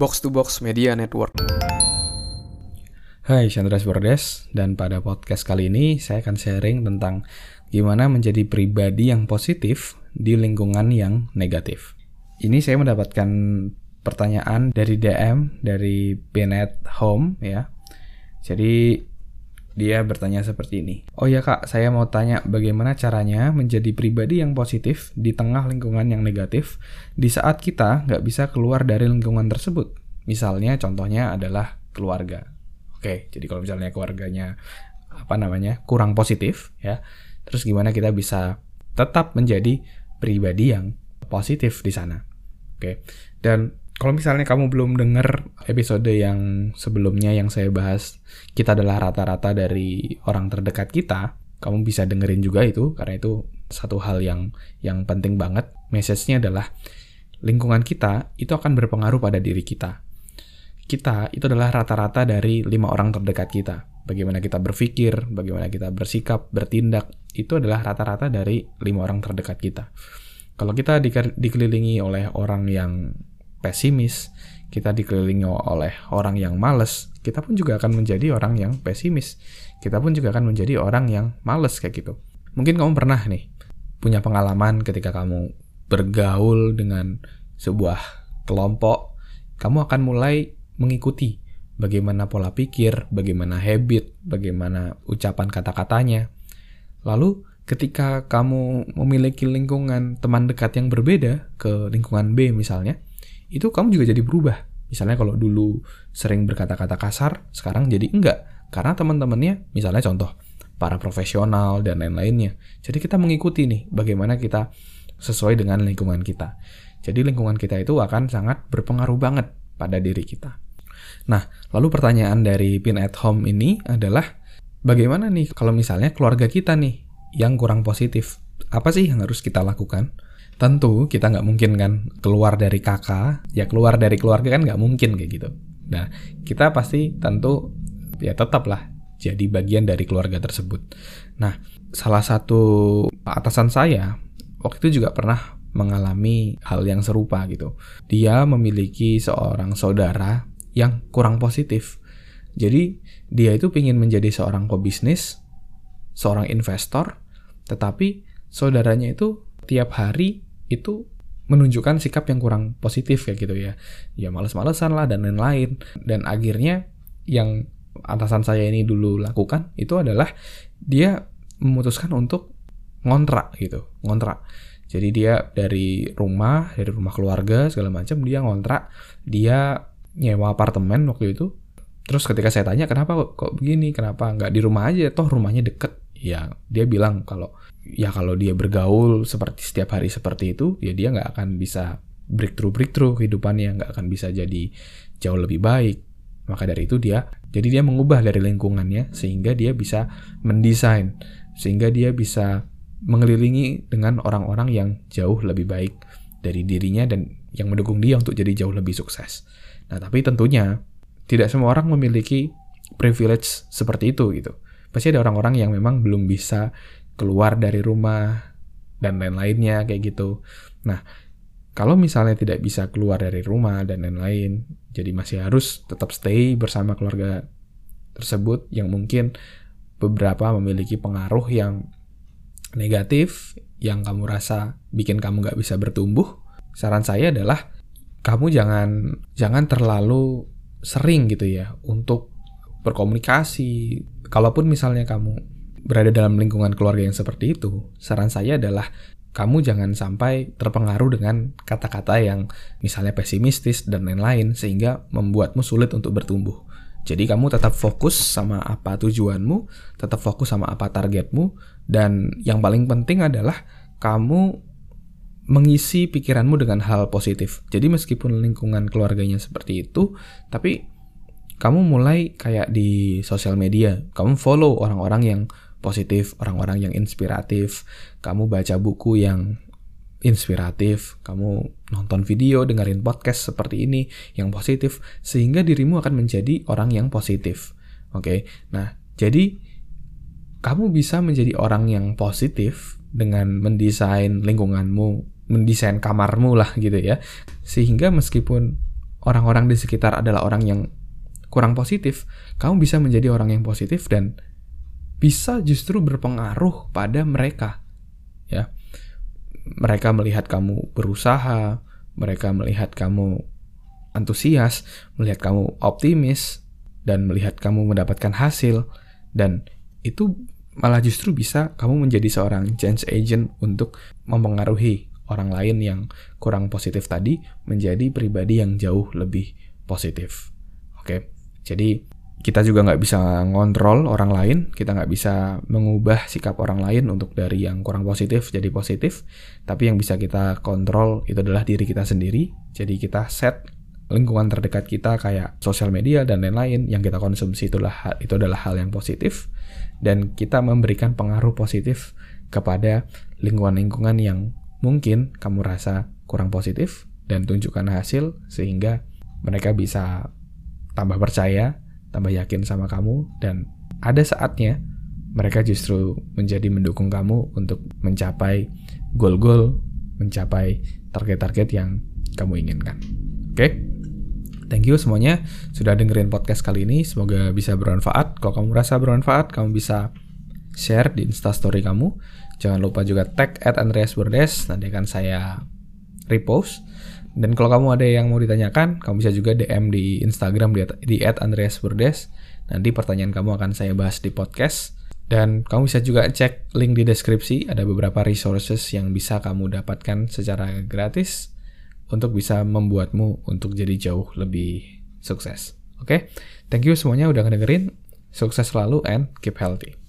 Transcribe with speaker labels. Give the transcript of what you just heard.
Speaker 1: Box to Box Media Network.
Speaker 2: Hai, Chandra Bordes dan pada podcast kali ini saya akan sharing tentang gimana menjadi pribadi yang positif di lingkungan yang negatif. Ini saya mendapatkan pertanyaan dari DM dari Pinet Home ya. Jadi dia bertanya seperti ini. Oh ya kak, saya mau tanya bagaimana caranya menjadi pribadi yang positif di tengah lingkungan yang negatif di saat kita nggak bisa keluar dari lingkungan tersebut. Misalnya contohnya adalah keluarga. Oke, jadi kalau misalnya keluarganya apa namanya kurang positif ya, terus gimana kita bisa tetap menjadi pribadi yang positif di sana. Oke, dan kalau misalnya kamu belum dengar episode yang sebelumnya yang saya bahas, kita adalah rata-rata dari orang terdekat kita, kamu bisa dengerin juga itu karena itu satu hal yang yang penting banget. Message-nya adalah lingkungan kita itu akan berpengaruh pada diri kita. Kita itu adalah rata-rata dari lima orang terdekat kita. Bagaimana kita berpikir, bagaimana kita bersikap, bertindak, itu adalah rata-rata dari lima orang terdekat kita. Kalau kita dikelilingi oleh orang yang pesimis, kita dikelilingi oleh orang yang males, kita pun juga akan menjadi orang yang pesimis. Kita pun juga akan menjadi orang yang males kayak gitu. Mungkin kamu pernah nih punya pengalaman ketika kamu bergaul dengan sebuah kelompok, kamu akan mulai mengikuti bagaimana pola pikir, bagaimana habit, bagaimana ucapan kata-katanya. Lalu ketika kamu memiliki lingkungan teman dekat yang berbeda ke lingkungan B misalnya, itu kamu juga jadi berubah. Misalnya kalau dulu sering berkata-kata kasar, sekarang jadi enggak. Karena teman-temannya, misalnya contoh, para profesional dan lain-lainnya. Jadi kita mengikuti nih bagaimana kita sesuai dengan lingkungan kita. Jadi lingkungan kita itu akan sangat berpengaruh banget pada diri kita. Nah, lalu pertanyaan dari Pin at Home ini adalah bagaimana nih kalau misalnya keluarga kita nih yang kurang positif? Apa sih yang harus kita lakukan? Tentu kita nggak mungkin kan keluar dari kakak, ya keluar dari keluarga kan nggak mungkin kayak gitu. Nah, kita pasti tentu ya tetaplah jadi bagian dari keluarga tersebut. Nah, salah satu atasan saya waktu itu juga pernah mengalami hal yang serupa gitu. Dia memiliki seorang saudara yang kurang positif. Jadi, dia itu ingin menjadi seorang pebisnis, seorang investor, tetapi saudaranya itu tiap hari itu menunjukkan sikap yang kurang positif ya gitu ya. Ya males-malesan lah dan lain-lain. Dan akhirnya yang atasan saya ini dulu lakukan itu adalah dia memutuskan untuk ngontrak gitu, ngontrak. Jadi dia dari rumah, dari rumah keluarga segala macam dia ngontrak, dia nyewa apartemen waktu itu. Terus ketika saya tanya kenapa kok begini, kenapa nggak di rumah aja, toh rumahnya deket. Ya dia bilang kalau ya kalau dia bergaul seperti setiap hari seperti itu ya dia nggak akan bisa breakthrough breakthrough kehidupannya nggak akan bisa jadi jauh lebih baik maka dari itu dia jadi dia mengubah dari lingkungannya sehingga dia bisa mendesain sehingga dia bisa mengelilingi dengan orang-orang yang jauh lebih baik dari dirinya dan yang mendukung dia untuk jadi jauh lebih sukses. Nah, tapi tentunya tidak semua orang memiliki privilege seperti itu gitu. Pasti ada orang-orang yang memang belum bisa keluar dari rumah dan lain-lainnya kayak gitu. Nah, kalau misalnya tidak bisa keluar dari rumah dan lain-lain, jadi masih harus tetap stay bersama keluarga tersebut yang mungkin beberapa memiliki pengaruh yang negatif yang kamu rasa bikin kamu nggak bisa bertumbuh. Saran saya adalah kamu jangan jangan terlalu sering gitu ya untuk berkomunikasi. Kalaupun misalnya kamu berada dalam lingkungan keluarga yang seperti itu, saran saya adalah kamu jangan sampai terpengaruh dengan kata-kata yang misalnya pesimistis dan lain-lain sehingga membuatmu sulit untuk bertumbuh. Jadi kamu tetap fokus sama apa tujuanmu, tetap fokus sama apa targetmu, dan yang paling penting adalah kamu mengisi pikiranmu dengan hal positif. Jadi meskipun lingkungan keluarganya seperti itu, tapi kamu mulai kayak di sosial media, kamu follow orang-orang yang positif, orang-orang yang inspiratif, kamu baca buku yang inspiratif, kamu nonton video, dengerin podcast seperti ini yang positif, sehingga dirimu akan menjadi orang yang positif. Oke, okay? nah jadi kamu bisa menjadi orang yang positif dengan mendesain lingkunganmu, mendesain kamarmu lah gitu ya, sehingga meskipun orang-orang di sekitar adalah orang yang kurang positif, kamu bisa menjadi orang yang positif dan bisa justru berpengaruh pada mereka. Ya. Mereka melihat kamu berusaha, mereka melihat kamu antusias, melihat kamu optimis dan melihat kamu mendapatkan hasil dan itu malah justru bisa kamu menjadi seorang change agent untuk mempengaruhi orang lain yang kurang positif tadi menjadi pribadi yang jauh lebih positif. Oke, jadi kita juga nggak bisa ngontrol orang lain, kita nggak bisa mengubah sikap orang lain untuk dari yang kurang positif jadi positif, tapi yang bisa kita kontrol itu adalah diri kita sendiri. Jadi kita set lingkungan terdekat kita kayak sosial media dan lain-lain yang kita konsumsi itulah itu adalah hal yang positif dan kita memberikan pengaruh positif kepada lingkungan-lingkungan yang mungkin kamu rasa kurang positif dan tunjukkan hasil sehingga mereka bisa tambah percaya, tambah yakin sama kamu dan ada saatnya mereka justru menjadi mendukung kamu untuk mencapai goal-goal, mencapai target-target yang kamu inginkan. Oke? Okay? Thank you semuanya sudah dengerin podcast kali ini. Semoga bisa bermanfaat. Kalau kamu merasa bermanfaat, kamu bisa share di instastory kamu. Jangan lupa juga tag at Andreas Burdes, nanti akan saya repost. Dan kalau kamu ada yang mau ditanyakan, kamu bisa juga DM di Instagram di, di at Andreas Burdes. Nanti pertanyaan kamu akan saya bahas di podcast. Dan kamu bisa juga cek link di deskripsi, ada beberapa resources yang bisa kamu dapatkan secara gratis untuk bisa membuatmu untuk jadi jauh lebih sukses. Oke, okay? thank you semuanya udah ngedengerin. Sukses selalu and keep healthy.